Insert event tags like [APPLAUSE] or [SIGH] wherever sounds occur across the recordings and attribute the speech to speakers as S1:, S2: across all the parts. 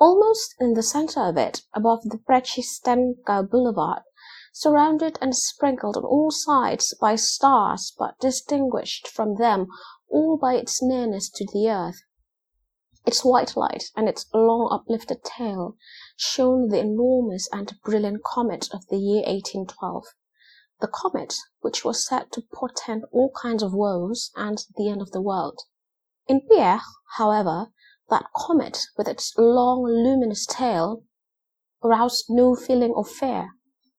S1: Almost in the center of it, above the Prechistenka Boulevard, surrounded and sprinkled on all sides by stars but distinguished from them all by its nearness to the earth. Its white light and its long uplifted tail shone the enormous and brilliant comet of the year 1812. The comet which was said to portend all kinds of woes and the end of the world. In Pierre, however, that comet with its long luminous tail aroused no feeling of fear.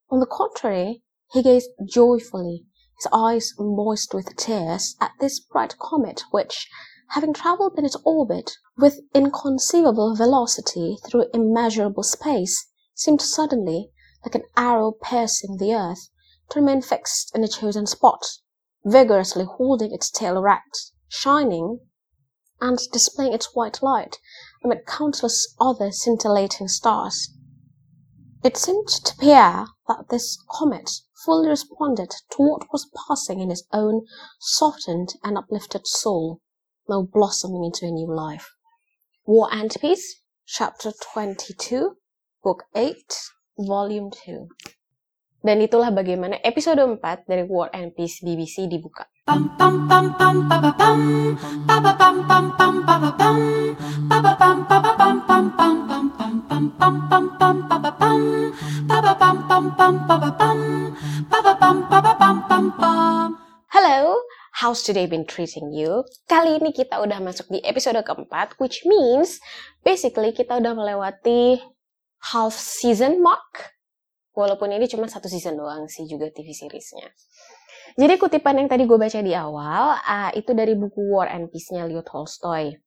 S1: On the contrary, he gazed joyfully, his eyes moist with tears, at this bright comet which, having travelled in its orbit with inconceivable velocity through immeasurable space, seemed suddenly, like an arrow piercing the earth, to remain fixed in a chosen spot, vigorously holding its tail erect, shining, and displaying its white light amid countless other scintillating stars. It seemed to Pierre that this comet fully responded to what was passing in his own softened and uplifted soul, now blossoming into a new life. War and Peace, Chapter 22, Book 8, Volume 2. Dan itulah bagaimana episode 4 dari War and Peace BBC dibuka. Hello, how's today been treating you? Kali ini kita udah masuk di episode keempat, which means basically kita udah melewati half season mark. Walaupun ini cuma satu season doang sih juga TV seriesnya. Jadi kutipan yang tadi gue baca di awal, uh, itu dari buku War and Peace-nya Leo Tolstoy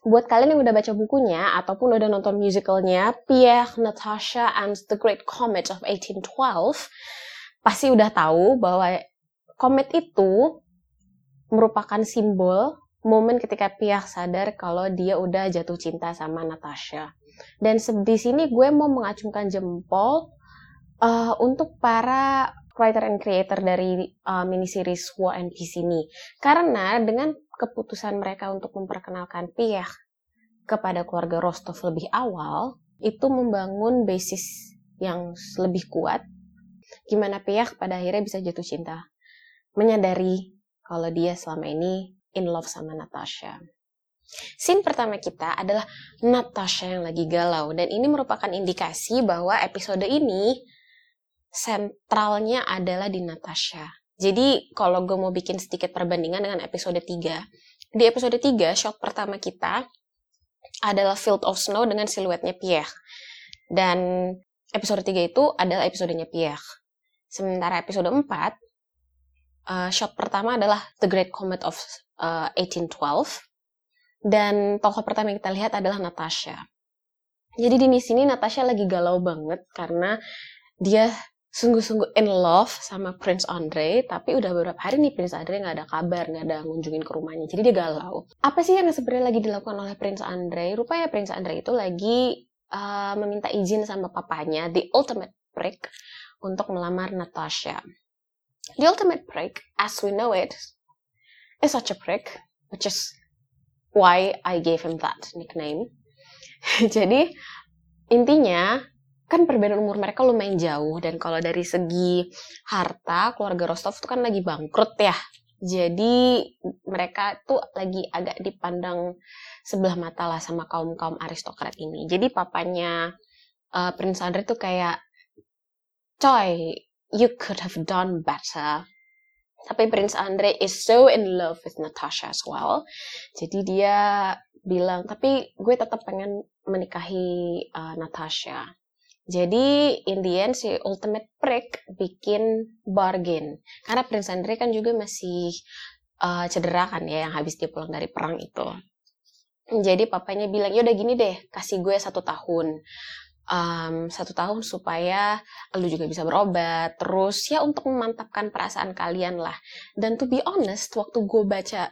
S1: buat kalian yang udah baca bukunya ataupun udah nonton musicalnya Pierre, Natasha, and the Great Comet of 1812, pasti udah tahu bahwa komet itu merupakan simbol momen ketika Pierre sadar kalau dia udah jatuh cinta sama Natasha. Dan di sini gue mau mengacungkan jempol uh, untuk para writer and creator dari uh, mini series War and Peace ini. Karena dengan keputusan mereka untuk memperkenalkan Pierre kepada keluarga Rostov lebih awal, itu membangun basis yang lebih kuat gimana Pierre pada akhirnya bisa jatuh cinta. Menyadari kalau dia selama ini in love sama Natasha. Scene pertama kita adalah Natasha yang lagi galau dan ini merupakan indikasi bahwa episode ini sentralnya adalah di Natasha. Jadi kalau gue mau bikin sedikit perbandingan dengan episode 3, di episode 3 shot pertama kita adalah Field of Snow dengan siluetnya Pierre. Dan episode 3 itu adalah episodenya Pierre. Sementara episode 4, uh, shot pertama adalah The Great Comet of uh, 1812. Dan tokoh pertama yang kita lihat adalah Natasha. Jadi di sini Natasha lagi galau banget karena dia sungguh-sungguh in love sama Prince Andre, tapi udah beberapa hari nih Prince Andre nggak ada kabar, nggak ada ngunjungin ke rumahnya, jadi dia galau. Apa sih yang sebenarnya lagi dilakukan oleh Prince Andre? Rupanya Prince Andre itu lagi uh, meminta izin sama papanya, the ultimate prick, untuk melamar Natasha. The ultimate prick, as we know it, is such a prick, which is why I gave him that nickname. [LAUGHS] jadi intinya kan perbedaan umur mereka lumayan jauh dan kalau dari segi harta keluarga Rostov itu kan lagi bangkrut ya. Jadi mereka tuh lagi agak dipandang sebelah mata lah sama kaum kaum aristokrat ini. Jadi papanya uh, Prince Andre tuh kayak coy you could have done better. Tapi Prince Andre is so in love with Natasha as well. Jadi dia bilang tapi gue tetap pengen menikahi uh, Natasha jadi in the end si Ultimate Prick bikin bargain. Karena Prince Andre kan juga masih uh, cedera kan ya yang habis dia pulang dari perang itu. Jadi papanya bilang, yaudah gini deh, kasih gue satu tahun. Um, satu tahun supaya lu juga bisa berobat. Terus ya untuk memantapkan perasaan kalian lah. Dan to be honest, waktu gue baca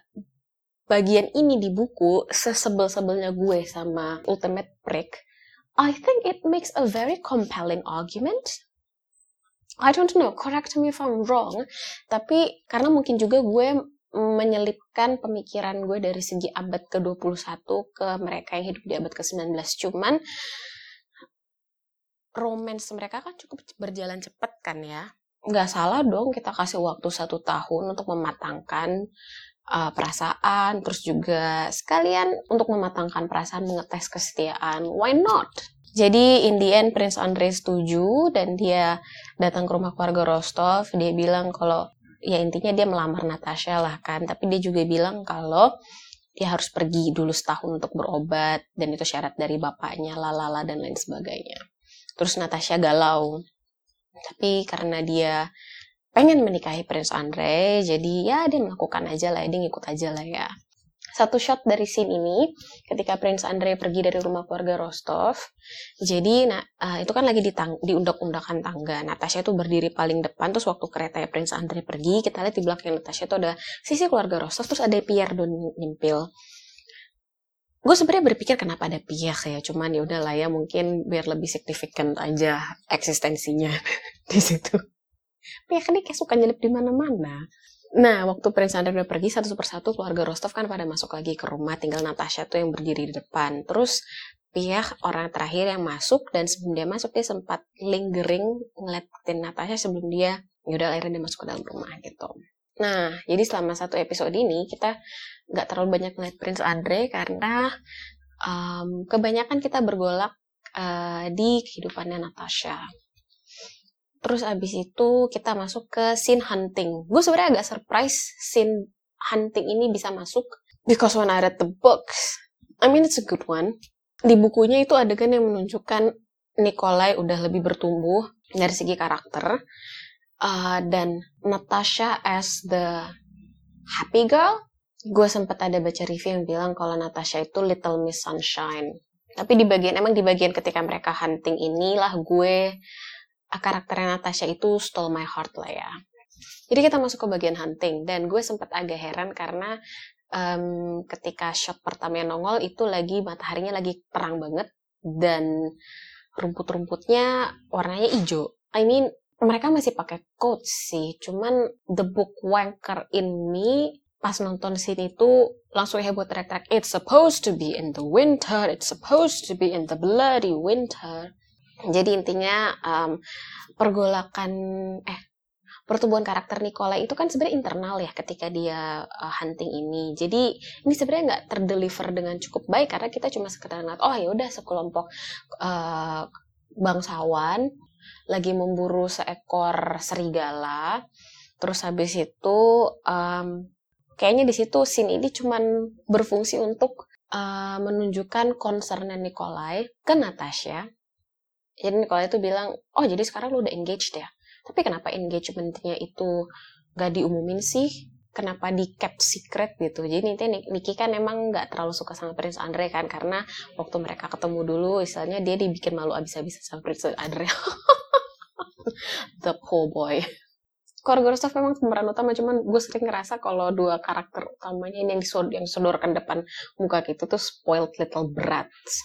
S1: bagian ini di buku, sesebel-sebelnya gue sama Ultimate Prick, I think it makes a very compelling argument. I don't know, correct me if I'm wrong. Tapi karena mungkin juga gue menyelipkan pemikiran gue dari segi abad ke-21 ke mereka yang hidup di abad ke-19. Cuman romance mereka kan cukup berjalan cepat kan ya. Nggak salah dong kita kasih waktu satu tahun untuk mematangkan uh, perasaan, terus juga sekalian untuk mematangkan perasaan mengetes kesetiaan. Why not? Jadi in the end Prince Andre setuju dan dia datang ke rumah keluarga Rostov. Dia bilang kalau ya intinya dia melamar Natasha lah kan. Tapi dia juga bilang kalau dia harus pergi dulu setahun untuk berobat dan itu syarat dari bapaknya, lalala dan lain sebagainya. Terus Natasha galau. Tapi karena dia pengen menikahi Prince Andre, jadi ya dia melakukan aja lah, dia ngikut aja lah ya satu shot dari scene ini ketika Prince Andre pergi dari rumah keluarga Rostov. Jadi nah uh, itu kan lagi di, tang di undak-undakan tangga. Natasha itu berdiri paling depan terus waktu kereta ya Prince Andre pergi, kita lihat di belakang Natasha itu ada sisi keluarga Rostov terus ada Pierre Don Nimpil. Gue sebenarnya berpikir kenapa ada Pierre ya, cuman ya udah lah ya mungkin biar lebih signifikan aja eksistensinya [LAUGHS] di situ. Pierre ini kayak suka nyelip di mana-mana. Nah, waktu Prince Andrew udah pergi satu persatu keluarga Rostov kan pada masuk lagi ke rumah, tinggal Natasha tuh yang berdiri di depan. Terus pihak orang terakhir yang masuk dan sebelum dia masuk dia sempat lingering ngeliatin Natasha sebelum dia yaudah akhirnya dia masuk ke dalam rumah gitu. Nah, jadi selama satu episode ini kita nggak terlalu banyak ngeliat Prince Andre karena um, kebanyakan kita bergolak uh, di kehidupannya Natasha. Terus abis itu kita masuk ke scene hunting. Gue sebenarnya agak surprise scene hunting ini bisa masuk. Because when I read the books, I mean it's a good one. Di bukunya itu adegan yang menunjukkan Nikolai udah lebih bertumbuh dari segi karakter. Uh, dan Natasha as the happy girl. Gue sempat ada baca review yang bilang kalau Natasha itu Little Miss Sunshine. Tapi di bagian, emang di bagian ketika mereka hunting inilah gue karakternya Natasha itu stole my heart lah ya. Jadi kita masuk ke bagian hunting dan gue sempat agak heran karena um, ketika shot pertama yang nongol itu lagi mataharinya lagi terang banget dan rumput-rumputnya warnanya hijau. I mean mereka masih pakai coat sih, cuman the book wanker in me pas nonton scene itu langsung heboh teriak-teriak it's supposed to be in the winter, it's supposed to be in the bloody winter. Jadi intinya um, pergolakan eh pertumbuhan karakter Nicola itu kan sebenarnya internal ya ketika dia uh, hunting ini. Jadi ini sebenarnya nggak terdeliver dengan cukup baik karena kita cuma sekedar ngeliat oh ya udah sekelompok uh, bangsawan lagi memburu seekor serigala. Terus habis itu um, kayaknya di situ scene ini cuma berfungsi untuk uh, menunjukkan concernnya Nikolai ke Natasha jadi Nicola itu bilang oh jadi sekarang lu udah engaged ya tapi kenapa engagementnya itu gak diumumin sih kenapa di kept secret gitu. Jadi nanti Niki kan emang nggak terlalu suka sama Prince Andre kan karena waktu mereka ketemu dulu istilahnya dia dibikin malu abis-abisan sama Prince Andre. [LAUGHS] The poor boy. Keluarga Rostov memang pemeran utama cuman gue sering ngerasa kalau dua karakter utamanya ini yang disodorkan depan muka gitu tuh spoiled little brats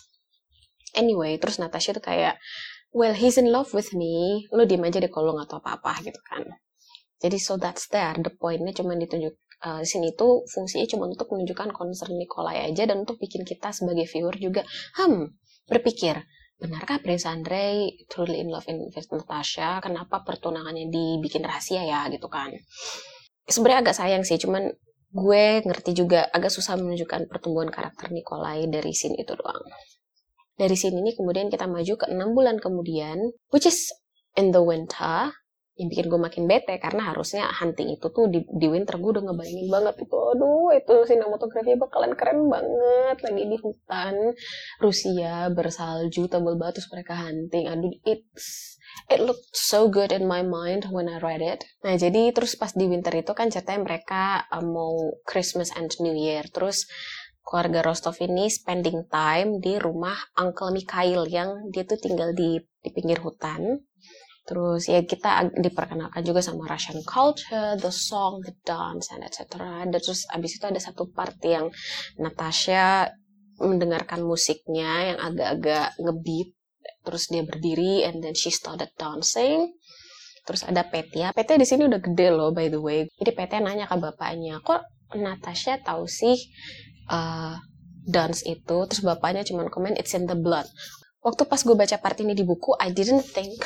S1: anyway terus Natasha tuh kayak well he's in love with me. Lo diem aja deh kalau nggak tahu apa-apa gitu kan. Jadi so that's there. The pointnya cuma ditunjuk uh, di sini tuh fungsinya cuma untuk menunjukkan concern Nikolai aja dan untuk bikin kita sebagai viewer juga hmm berpikir benarkah Prince Andre truly in love with Natasha? Kenapa pertunangannya dibikin rahasia ya? Gitu kan. Sebenarnya agak sayang sih cuman gue ngerti juga agak susah menunjukkan pertumbuhan karakter Nikolai dari scene itu doang dari sini nih kemudian kita maju ke enam bulan kemudian, which is in the winter, yang bikin gue makin bete karena harusnya hunting itu tuh di, di winter gue udah ngebayangin banget itu aduh itu sinematografi bakalan keren banget lagi di hutan Rusia bersalju tebal batu mereka hunting. Aduh it's it looked so good in my mind when I read it. Nah jadi terus pas di winter itu kan ceritanya mereka uh, mau Christmas and New Year terus keluarga Rostov ini spending time di rumah Uncle Mikhail yang dia tuh tinggal di, di pinggir hutan. Terus ya kita diperkenalkan juga sama Russian culture, the song, the dance, and etc. Dan terus abis itu ada satu part yang Natasha mendengarkan musiknya yang agak-agak ngebeat. Terus dia berdiri and then she started dancing. Terus ada Petya. Petya di sini udah gede loh by the way. Jadi Petya nanya ke bapaknya, kok Natasha tahu sih uh, dance itu terus bapaknya cuma komen it's in the blood waktu pas gue baca part ini di buku I didn't think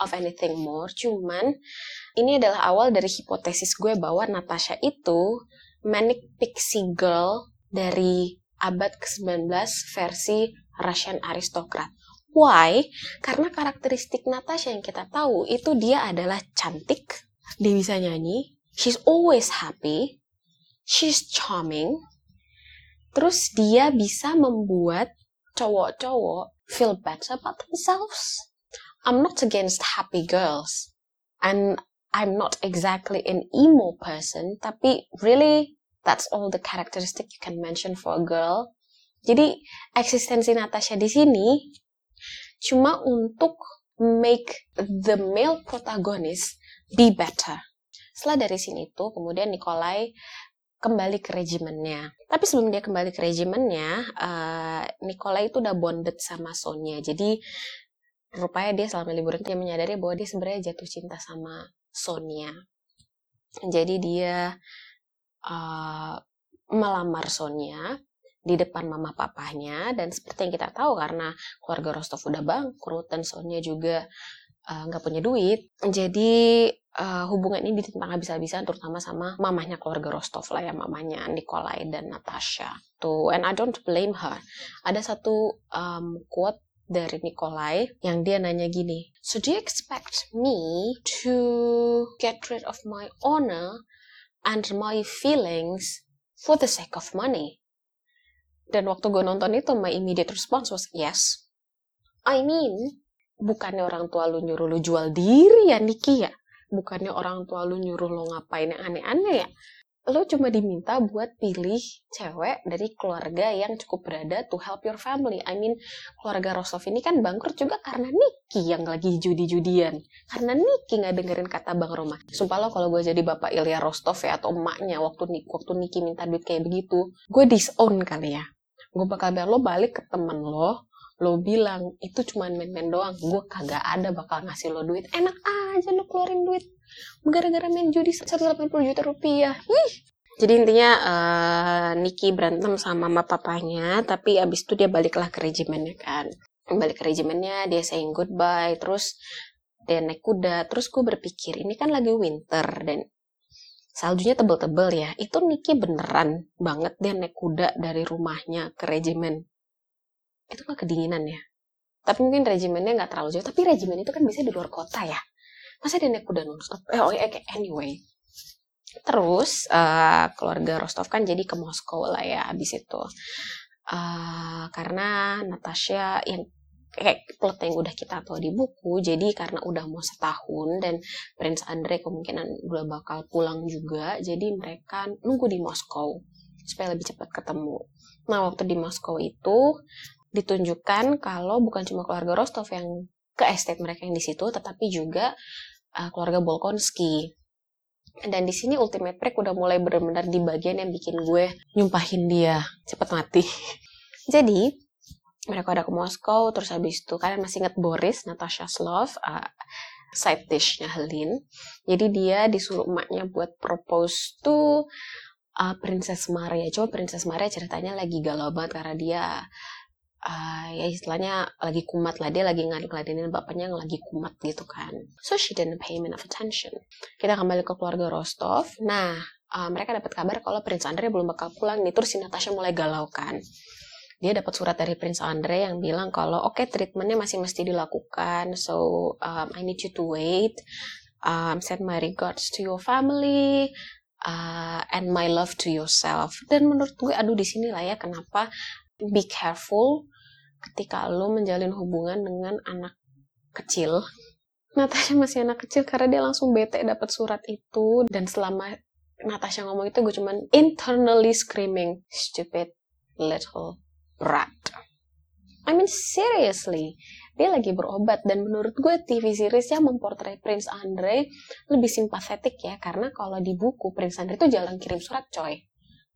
S1: of anything more cuman ini adalah awal dari hipotesis gue bahwa Natasha itu manic pixie girl dari abad ke-19 versi Russian aristocrat. Why? Karena karakteristik Natasha yang kita tahu itu dia adalah cantik, dia bisa nyanyi, she's always happy, she's charming, terus dia bisa membuat cowok-cowok feel better about themselves. I'm not against happy girls. And I'm not exactly an emo person, tapi really that's all the characteristic you can mention for a girl. Jadi eksistensi Natasha di sini cuma untuk make the male protagonist be better. Setelah dari sini tuh kemudian Nikolai kembali ke regimennya. Tapi sebelum dia kembali ke regimennya, uh, Nicola itu udah bonded sama Sonya. Jadi rupanya dia selama liburan dia menyadari bahwa dia sebenarnya jatuh cinta sama Sonya. Jadi dia uh, melamar Sonya di depan mama papahnya dan seperti yang kita tahu karena keluarga Rostov udah bangkrut dan Sonya juga Eh, nggak uh, punya duit. Jadi uh, hubungan ini ditentang habis-habisan terutama sama mamahnya keluarga Rostov lah ya, mamanya Nikolai dan Natasha. Tuh, and I don't blame her. Ada satu um, quote dari Nikolai yang dia nanya gini, So do you expect me to get rid of my honor and my feelings for the sake of money? Dan waktu gue nonton itu, my immediate response was yes. I mean, bukannya orang tua lu nyuruh lu jual diri ya Niki ya bukannya orang tua lu nyuruh lu ngapain yang aneh-aneh ya lu cuma diminta buat pilih cewek dari keluarga yang cukup berada to help your family. I mean, keluarga Rostov ini kan bangkrut juga karena Niki yang lagi judi-judian. Karena Niki nggak dengerin kata Bang Roma. Sumpah lo kalau gue jadi bapak Ilya Rostov ya atau emaknya waktu waktu Niki minta duit kayak begitu, gue disown kali ya. Gue bakal bilang lo balik ke temen lo, lo bilang itu cuma main-main doang gue kagak ada bakal ngasih lo duit. Enak aja lo keluarin duit. Gara-gara main judi 180 juta rupiah. Ih. jadi intinya uh, Niki berantem sama mama papanya tapi abis itu dia baliklah ke regimennya kan. Balik ke regimennya dia saying goodbye terus dia naik kuda. Terus gue berpikir ini kan lagi winter dan saljunya tebel-tebel ya. Itu Niki beneran banget dia naik kuda dari rumahnya ke regimen itu nggak kedinginan ya. Tapi mungkin regimennya nggak terlalu jauh. Tapi regimen itu kan bisa di luar kota ya. Masa dia naik kuda nonstop? Eh oh ya anyway. Terus uh, keluarga Rostov kan jadi ke Moskow lah ya abis itu. Uh, karena Natasha yang kayak plot yang udah kita tahu di buku jadi karena udah mau setahun dan Prince Andre kemungkinan udah bakal pulang juga jadi mereka nunggu di Moskow supaya lebih cepat ketemu. Nah waktu di Moskow itu ditunjukkan kalau bukan cuma keluarga Rostov yang ke estate mereka yang di situ, tetapi juga uh, keluarga Bolkonski. Dan di sini Ultimate Break udah mulai benar-benar di bagian yang bikin gue nyumpahin dia cepet mati. [LAUGHS] Jadi mereka udah ke Moskow, terus habis itu kalian masih inget Boris, Natasha Slov, uh, side dishnya Helin. Jadi dia disuruh emaknya buat propose tuh uh, Princess Maria. Coba Princess Maria ceritanya lagi galau banget karena dia uh, ya istilahnya lagi kumat lah dia lagi ngaduk-ngadenin bapaknya yang lagi kumat gitu kan. So she didn't pay enough attention. Kita kembali ke keluarga Rostov. Nah uh, mereka dapat kabar kalau Prince Andre belum bakal pulang nih. Terus si Natasha mulai galau kan. Dia dapat surat dari Prince Andre yang bilang kalau oke okay, treatmentnya masih mesti dilakukan. So um, I need you to wait. Um, send my regards to your family uh, and my love to yourself. Dan menurut gue aduh di sini lah ya kenapa be careful ketika lo menjalin hubungan dengan anak kecil. Natasha masih anak kecil karena dia langsung bete dapat surat itu dan selama Natasha ngomong itu gue cuman internally screaming stupid little brat. I mean seriously, dia lagi berobat dan menurut gue TV series yang memportray Prince Andre lebih simpatetik ya karena kalau di buku Prince Andre itu jalan kirim surat coy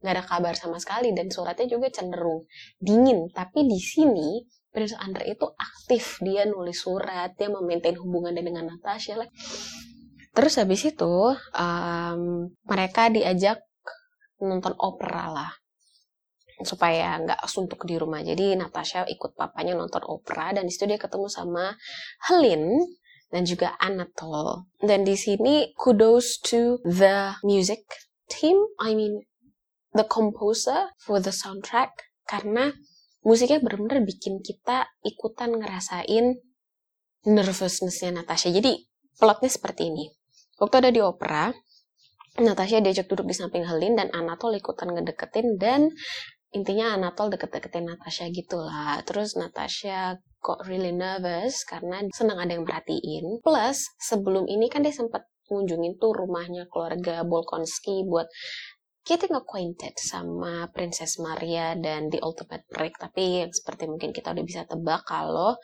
S1: nggak ada kabar sama sekali dan suratnya juga cenderung dingin tapi di sini Prince Andre itu aktif dia nulis surat dia memaintain hubungan dengan Natasha like. terus habis itu um, mereka diajak nonton opera lah supaya nggak suntuk di rumah. Jadi Natasha ikut papanya nonton opera dan di situ dia ketemu sama Helene dan juga Anatole. Dan di sini kudos to the music team, I mean the composer for the soundtrack karena musiknya benar-benar bikin kita ikutan ngerasain nervousnessnya Natasha. Jadi plotnya seperti ini. Waktu ada di opera, Natasha diajak duduk di samping Helin dan Anatol ikutan ngedeketin dan intinya Anatol deket-deketin Natasha gitu lah. Terus Natasha got really nervous karena senang ada yang merhatiin. Plus sebelum ini kan dia sempat ngunjungin tuh rumahnya keluarga Bolkonski buat getting acquainted sama Princess Maria dan The Ultimate Break. Tapi yang seperti mungkin kita udah bisa tebak kalau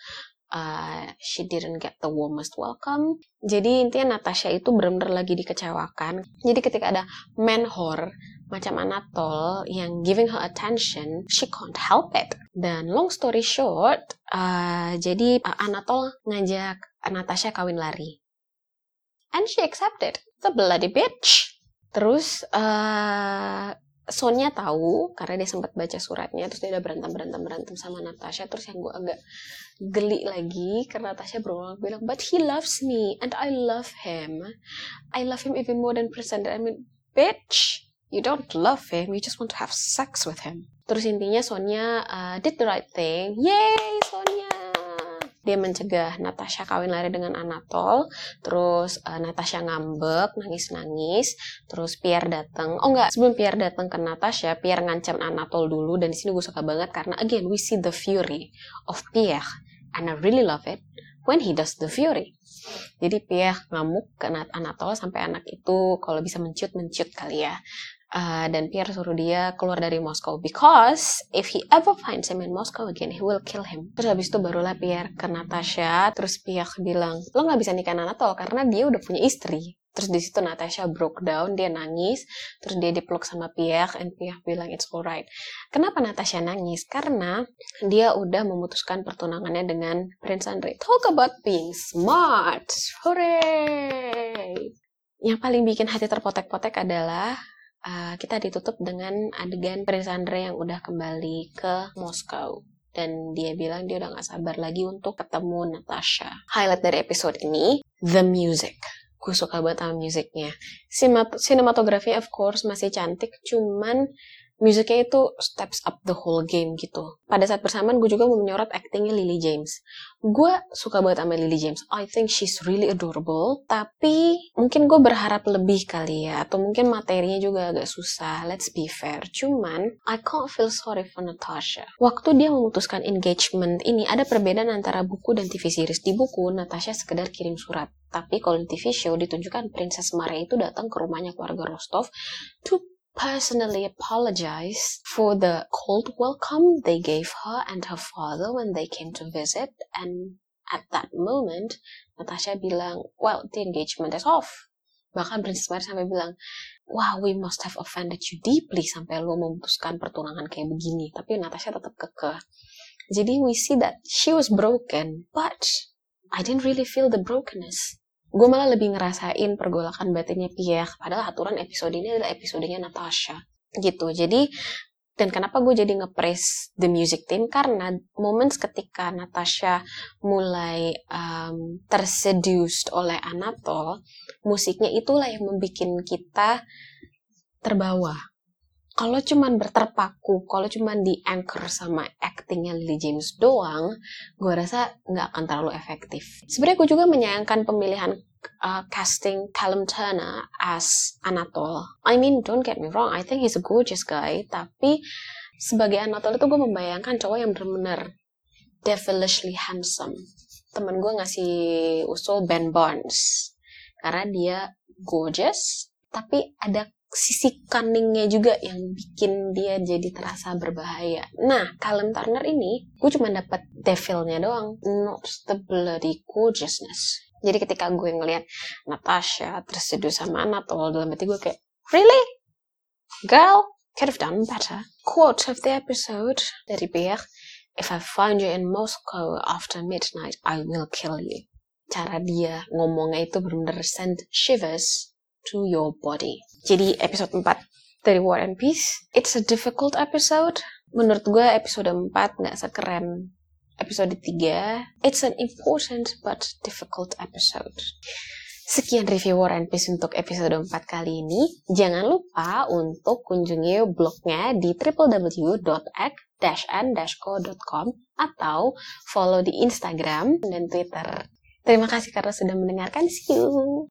S1: uh, she didn't get the warmest welcome. Jadi intinya Natasha itu benar-benar lagi dikecewakan. Jadi ketika ada menhor macam Anatol yang giving her attention, she can't help it. Dan long story short, uh, jadi uh, Anatol ngajak Natasha kawin lari. And she accepted. The bloody bitch. Terus uh, Sonya tahu karena dia sempat baca suratnya terus dia udah berantem berantem berantem sama Natasha terus yang gue agak geli lagi karena Natasha berulang bilang but he loves me and I love him. I love him even more than present I mean bitch you don't love him you just want to have sex with him. Terus intinya Sonya uh, did the right thing. Yay Sonya dia mencegah Natasha kawin lari dengan Anatol terus uh, Natasha ngambek nangis-nangis terus Pierre datang oh enggak sebelum Pierre datang ke Natasha Pierre ngancam Anatol dulu dan di sini gue suka banget karena again we see the fury of Pierre and I really love it when he does the fury. Jadi Pierre ngamuk ke Anatol sampai anak itu kalau bisa mencut mencut kali ya Uh, dan Pierre suruh dia keluar dari Moskow because if he ever finds him in Moscow again he will kill him. Terus habis itu barulah Pierre ke Natasha. Terus Pierre bilang lo nggak bisa nikah Anatol karena dia udah punya istri. Terus di situ Natasha broke down dia nangis. Terus dia dipeluk sama Pierre and Pierre bilang it's alright. Kenapa Natasha nangis? Karena dia udah memutuskan pertunangannya dengan Prince Andre talk about being smart. Hooray! Yang paling bikin hati terpotek-potek adalah uh, kita ditutup dengan adegan Prince Andre yang udah kembali ke Moskow dan dia bilang dia udah gak sabar lagi untuk ketemu Natasha. Highlight dari episode ini, the music. Gue suka banget sama musiknya. Sinematografi of course masih cantik, cuman musiknya itu steps up the whole game gitu. Pada saat bersamaan gue juga mau menyorot actingnya Lily James. Gue suka banget sama Lily James. I think she's really adorable. Tapi mungkin gue berharap lebih kali ya. Atau mungkin materinya juga agak susah. Let's be fair. Cuman I can't feel sorry for Natasha. Waktu dia memutuskan engagement ini ada perbedaan antara buku dan TV series. Di buku Natasha sekedar kirim surat. Tapi kalau di TV show ditunjukkan Princess Maria itu datang ke rumahnya keluarga Rostov to personally apologize for the cold welcome they gave her and her father when they came to visit. And at that moment, Natasha bilang, well, the engagement is off. Bahkan Princess Mary sampai bilang, wow, we must have offended you deeply sampai lo memutuskan pertunangan kayak begini. Tapi Natasha tetap kekeh. Jadi we see that she was broken, but I didn't really feel the brokenness gue malah lebih ngerasain pergolakan batinnya Pierre. Padahal aturan episode ini adalah episodenya Natasha. Gitu. Jadi dan kenapa gue jadi ngepraise the music team? Karena moments ketika Natasha mulai um, terseduced oleh Anatol musiknya itulah yang membuat kita terbawa kalau cuman berterpaku, kalau cuman di anchor sama actingnya Lily James doang, gue rasa nggak akan terlalu efektif. Sebenarnya gue juga menyayangkan pemilihan uh, casting Callum Turner as Anatole. I mean, don't get me wrong, I think he's a gorgeous guy, tapi sebagai Anatole itu gue membayangkan cowok yang benar-benar devilishly handsome. Temen gue ngasih usul Ben Barnes karena dia gorgeous, tapi ada sisi cunningnya juga yang bikin dia jadi terasa berbahaya. Nah, Callum Turner ini, gue cuma dapat devilnya doang, not the bloody gorgeousness. Jadi ketika gue ngeliat Natasha terseduh sama Anatol dalam hati gue kayak, really? Girl, could have done better. Quote of the episode dari Pierre, If I find you in Moscow after midnight, I will kill you. Cara dia ngomongnya itu benar-benar send shivers to your body. Jadi episode 4 dari War and Peace. It's a difficult episode. Menurut gue episode 4 nggak sekeren episode 3. It's an important but difficult episode. Sekian review War and Peace untuk episode 4 kali ini. Jangan lupa untuk kunjungi blognya di www.act-n-co.com atau follow di Instagram dan Twitter. Terima kasih karena sudah mendengarkan. See you!